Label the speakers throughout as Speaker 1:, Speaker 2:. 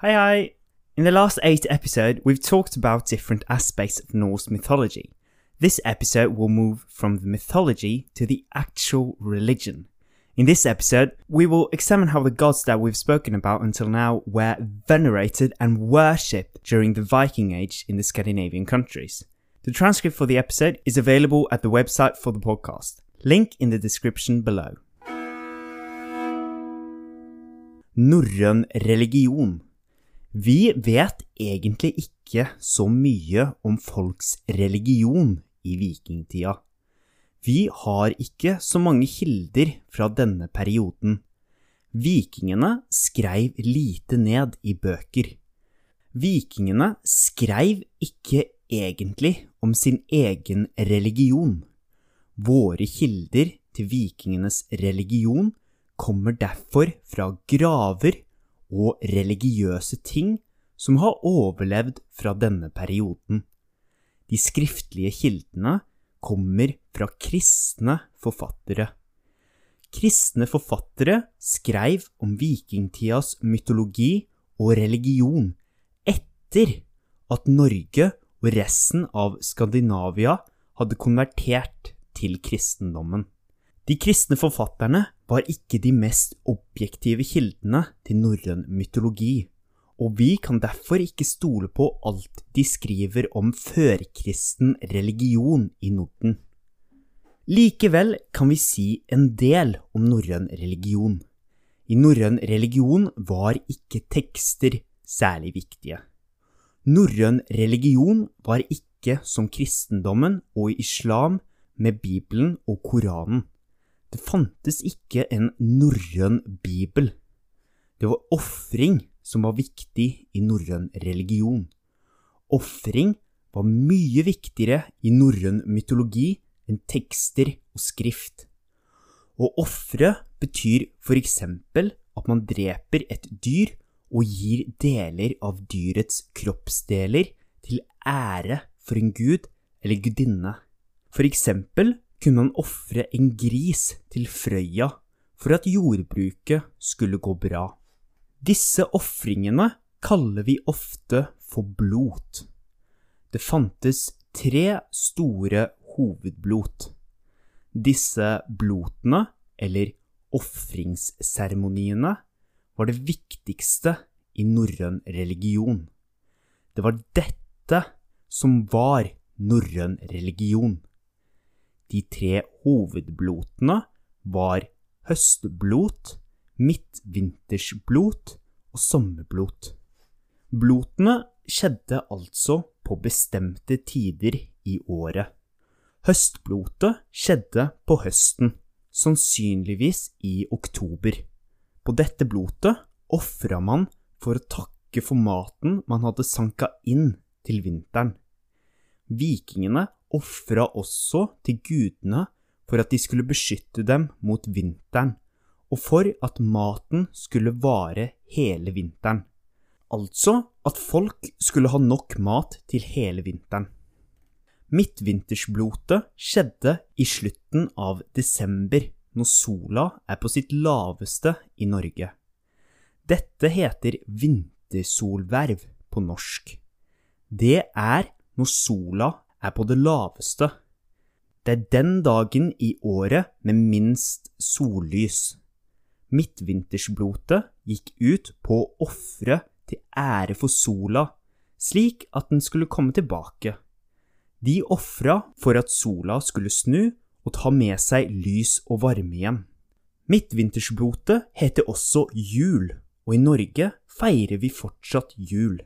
Speaker 1: Hi, hi! In the last eight episodes, we've talked about different aspects of Norse mythology. This episode will move from the mythology to the actual religion. In this episode, we will examine how the gods that we've spoken about until now were venerated and worshipped during the Viking Age in the Scandinavian countries. The transcript for the episode is available at the website for the podcast. Link in the description below. Norrøn religion. Vi vet egentlig ikke så mye om folks religion i vikingtida. Vi har ikke så mange kilder fra denne perioden. Vikingene skreiv lite ned i bøker. Vikingene skreiv ikke egentlig om sin egen religion. Våre kilder til vikingenes religion kommer derfor fra graver og religiøse ting som har overlevd fra denne perioden. De skriftlige kildene kommer fra kristne forfattere. Kristne forfattere skreiv om vikingtidas mytologi og religion etter at Norge og resten av Skandinavia hadde konvertert til kristendommen. De kristne forfatterne var ikke de mest objektive kildene til norrøn mytologi, og vi kan derfor ikke stole på alt de skriver om førkristen religion i Norden. Likevel kan vi si en del om norrøn religion. I norrøn religion var ikke tekster særlig viktige. Norrøn religion var ikke som kristendommen og islam med Bibelen og Koranen. Det fantes ikke en norrøn bibel. Det var ofring som var viktig i norrøn religion. Ofring var mye viktigere i norrøn mytologi enn tekster og skrift. Å ofre betyr for eksempel at man dreper et dyr og gir deler av dyrets kroppsdeler til ære for en gud eller gudinne. For eksempel kunne man ofre en gris til Frøya for at jordbruket skulle gå bra. Disse ofringene kaller vi ofte for blot. Det fantes tre store hovedblot. Disse blotene, eller ofringsseremoniene, var det viktigste i norrøn religion. Det var dette som var norrøn religion. De tre hovedblotene var høstblot, midtvintersblot og sommerblot. Blotene skjedde altså på bestemte tider i året. Høstblotet skjedde på høsten, sannsynligvis i oktober. På dette blotet ofra man for å takke for maten man hadde sanka inn til vinteren. Vikingene ofra også til gudene for at de skulle beskytte dem mot vinteren, og for at maten skulle vare hele vinteren. Altså at folk skulle ha nok mat til hele vinteren. Midtvintersblotet skjedde i slutten av desember, når sola er på sitt laveste i Norge. Dette heter vintersolverv på norsk. Det er når sola er på det laveste. Det er den dagen i året med minst sollys. Midtvintersblotet gikk ut på å ofre til ære for sola, slik at den skulle komme tilbake. De ofra for at sola skulle snu og ta med seg lys og varme igjen. Midtvintersblotet heter også jul, og i Norge feirer vi fortsatt jul.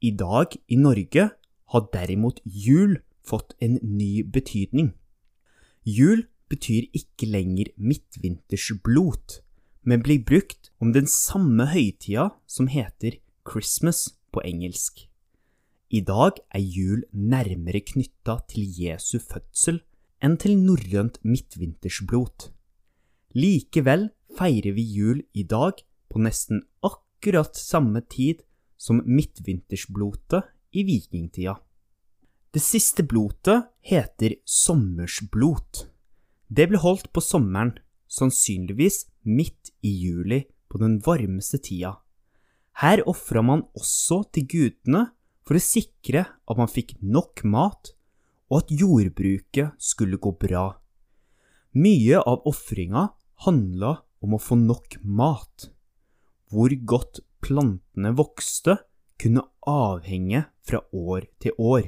Speaker 1: I dag i Norge har derimot jul fått en ny betydning. Jul betyr ikke lenger midtvintersblot, men blir brukt om den samme høytida som heter Christmas på engelsk. I dag er jul nærmere knytta til Jesu fødsel enn til norrønt midtvintersblot. Likevel feirer vi jul i dag på nesten akkurat samme tid som midtvintersblotet i vikingtida. Det siste blotet heter sommersblot. Det ble holdt på sommeren, sannsynligvis midt i juli på den varmeste tida. Her ofra man også til gudene for å sikre at man fikk nok mat, og at jordbruket skulle gå bra. Mye av ofringa handla om å få nok mat. Hvor godt plantene vokste, kunne avhenge fra år til år.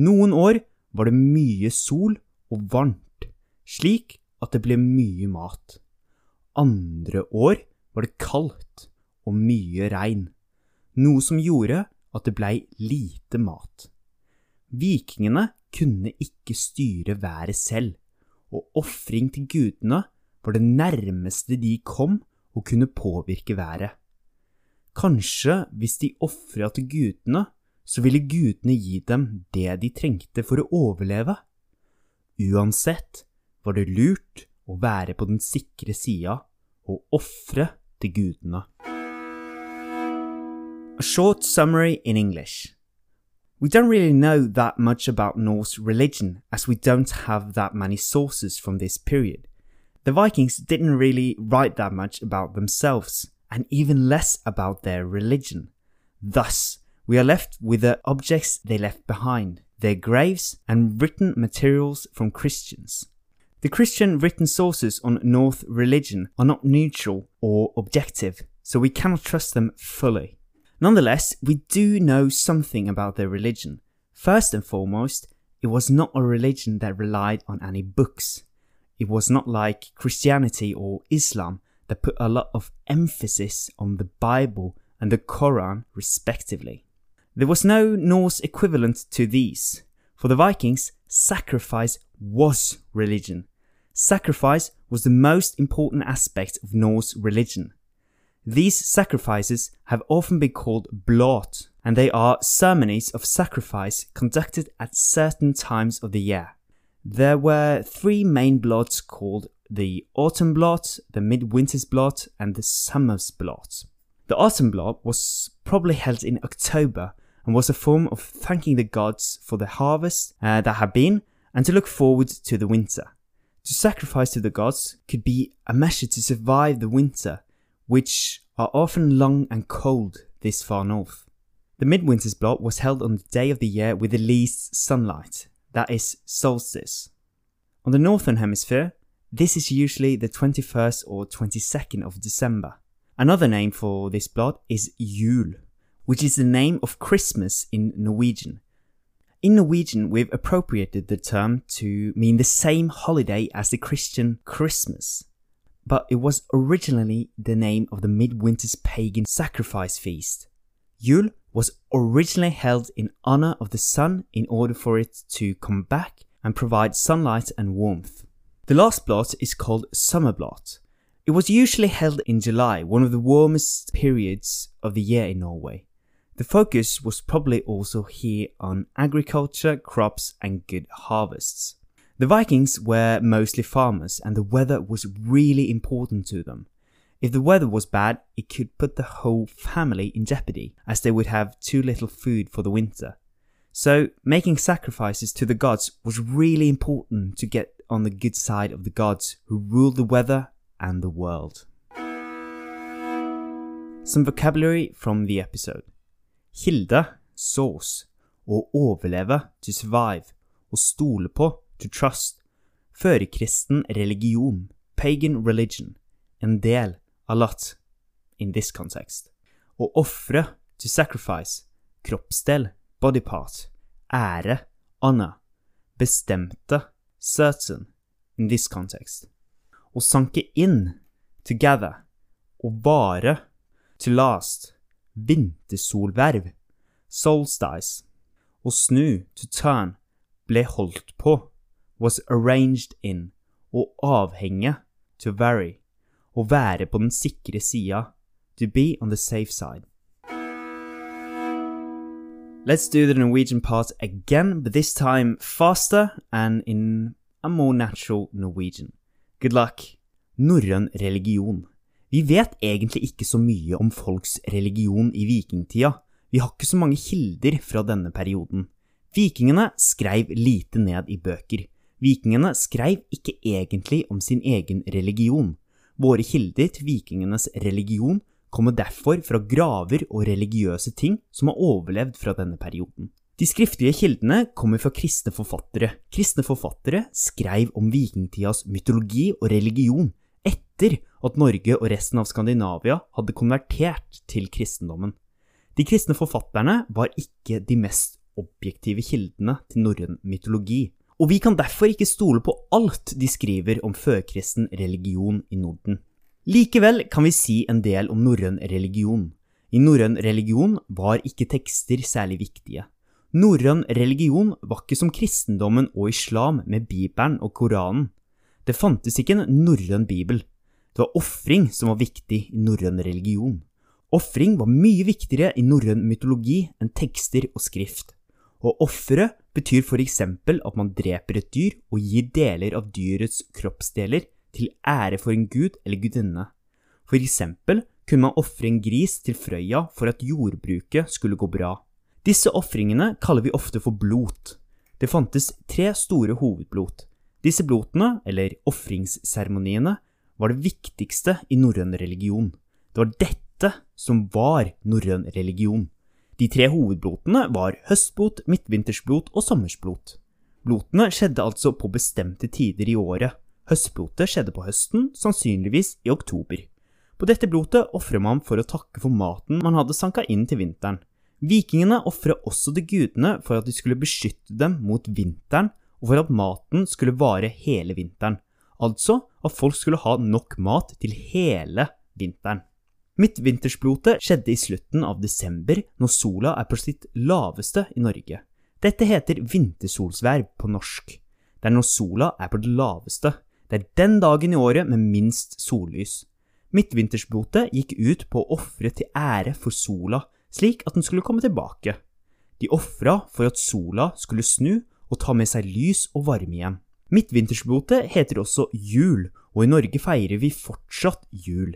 Speaker 1: Noen år var det mye sol og varmt, slik at det ble mye mat. Andre år var det kaldt og mye regn, noe som gjorde at det blei lite mat. Vikingene kunne ikke styre været selv, og ofring til gudene var det nærmeste de kom å kunne påvirke været. Kanskje hvis de ofra til gudene, så ville gudene gi dem det de trengte for å overleve. Uansett var det lurt å være på den sikre sida og ofre til gudene. A short summary in English. We don't really know that much about Norse religion as we don't have that many sources from this period. The Vikings didn't really write that much about themselves, and even less about their religion. Thus, we are left with the objects they left behind, their graves, and written materials from Christians. The Christian written sources on North religion are not neutral or objective, so we cannot trust them fully. Nonetheless, we do know something about their religion. First and foremost, it was not a religion that relied on any books. It was not like Christianity or Islam that put a lot of emphasis on the Bible and the Quran, respectively. There was no Norse equivalent to these. For the Vikings, sacrifice was religion. Sacrifice was the most important aspect of Norse religion. These sacrifices have often been called blot, and they are ceremonies of sacrifice conducted at certain times of the year. There were three main blots called the autumn blot, the midwinter's blot, and the summer's blot. The autumn blot was probably held in October and was a form of thanking the gods for the harvest uh, that had been and to look forward to the winter. To sacrifice to the gods could be a measure to survive the winter which are often long and cold this far north. The midwinter's blot was held on the day of the year with the least sunlight, that is, solstice. On the northern hemisphere, this is usually the 21st or 22nd of December. Another name for this blot is Jul, which is the name of Christmas in Norwegian. In Norwegian, we've appropriated the term to mean the same holiday as the Christian Christmas but it was originally the name of the midwinter's pagan sacrifice feast. Yule was originally held in honor of the sun in order for it to come back and provide sunlight and warmth. The last blot is called summer blot. It was usually held in July, one of the warmest periods of the year in Norway. The focus was probably also here on agriculture, crops, and good harvests. The Vikings were mostly farmers and the weather was really important to them. If the weather was bad, it could put the whole family in jeopardy, as they would have too little food for the winter. So, making sacrifices to the gods was really important to get on the good side of the gods who ruled the weather and the world. Some vocabulary from the episode. Hilde, source. Å overleve, to survive. Å stole på, to trust, førkristen religion, pagan religion, en del, a lot, in this context. Å ofre, to sacrifice, kroppsdel, body part, ære, honor, bestemte, certain, in this context. Å sanke inn, together, å vare, to last, vintersolverv, solstice, å snu, to turn, ble holdt på, was arranged in, å avhenge, to vary, å være på den sikre sida, to be on the safe side. Let's do the Norwegian part again, but this time faster and in a more natural Norwegian. Good luck. Norrøn religion. Vi vet egentlig ikke så mye om folks religion i vikingtida. Vi har ikke så mange kilder fra denne perioden. Vikingene skreiv lite ned i bøker. Vikingene skreiv ikke egentlig om sin egen religion. Våre kilder til vikingenes religion kommer derfor fra graver og religiøse ting som har overlevd fra denne perioden. De skriftlige kildene kommer fra kristne forfattere. Kristne forfattere skrev om vikingtidas mytologi og religion etter at Norge og resten av Skandinavia hadde konvertert til kristendommen. De kristne forfatterne var ikke de mest objektive kildene til norrøn mytologi, og vi kan derfor ikke stole på alt de skriver om førkristen religion i Norden. Likevel kan vi si en del om norrøn religion. I norrøn religion var ikke tekster særlig viktige. Norrøn religion var ikke som kristendommen og islam med Bibelen og Koranen. Det fantes ikke en norrøn bibel. Det var ofring som var viktig i norrøn religion. Ofring var mye viktigere i norrøn mytologi enn tekster og skrift. Og ofre betyr for eksempel at man dreper et dyr og gir deler av dyrets kroppsdeler til ære for en gud eller gudinne. For eksempel kunne man ofre en gris til Frøya for at jordbruket skulle gå bra. Disse ofringene kaller vi ofte for blot. Det fantes tre store hovedblot. Disse blotene, eller ofringsseremoniene, var det viktigste i norrøn religion. Det var dette som var norrøn religion. De tre hovedblotene var høstblot, midtvintersblot og sommersblot. Blotene skjedde altså på bestemte tider i året. Høstblotet skjedde på høsten, sannsynligvis i oktober. På dette blotet ofrer man for å takke for maten man hadde sanka inn til vinteren. Vikingene ofra også til gudene for at de skulle beskytte dem mot vinteren, og for at maten skulle vare hele vinteren. Altså at folk skulle ha nok mat til hele vinteren. Midtvintersblotet skjedde i slutten av desember, når sola er på sitt laveste i Norge. Dette heter vintersolsvær på norsk. Det er når sola er på det laveste. Det er den dagen i året med minst sollys. Midtvintersblotet gikk ut på å ofre til ære for sola, slik at den skulle komme tilbake. De ofra for at sola skulle snu og ta med seg lys og varme igjen. Midtvintersblotet heter også jul, og i Norge feirer vi fortsatt jul.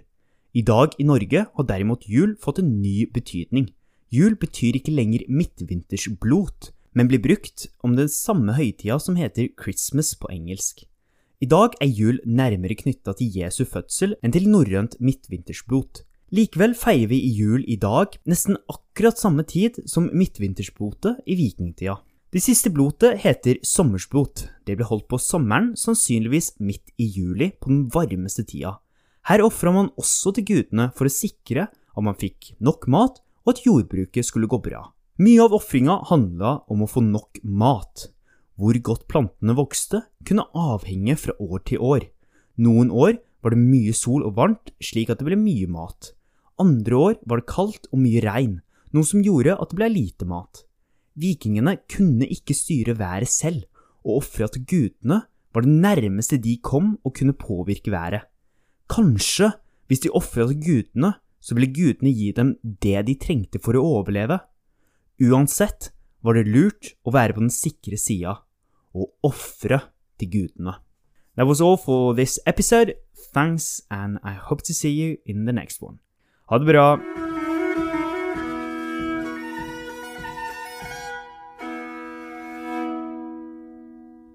Speaker 1: I dag i Norge har derimot jul fått en ny betydning. Jul betyr ikke lenger midtvintersblot, men blir brukt om den samme høytida som heter Christmas på engelsk. I dag er jul nærmere knytta til Jesu fødsel enn til norrønt midtvintersblot. Likevel feirer vi i jul i dag nesten akkurat samme tid som midtvintersblotet i vikingtida. Det siste blotet heter sommersblot. Det ble holdt på sommeren, sannsynligvis midt i juli, på den varmeste tida. Her ofra man også til gudene for å sikre at man fikk nok mat, og at jordbruket skulle gå bra. Mye av ofringa handla om å få nok mat. Hvor godt plantene vokste, kunne avhenge fra år til år. Noen år var det mye sol og varmt, slik at det ble mye mat. Andre år var det kaldt og mye regn, noe som gjorde at det ble lite mat. Vikingene kunne ikke styre været selv, og ofra til gudene var det nærmeste de kom å kunne påvirke været. Kanskje, hvis de ofra til gudene, så ville gudene gi dem det de trengte for å overleve. Uansett var det lurt å være på den sikre sida og ofre til gudene. That was all for this episode. Thanks, and I hope to see you in the next one. Ha det bra!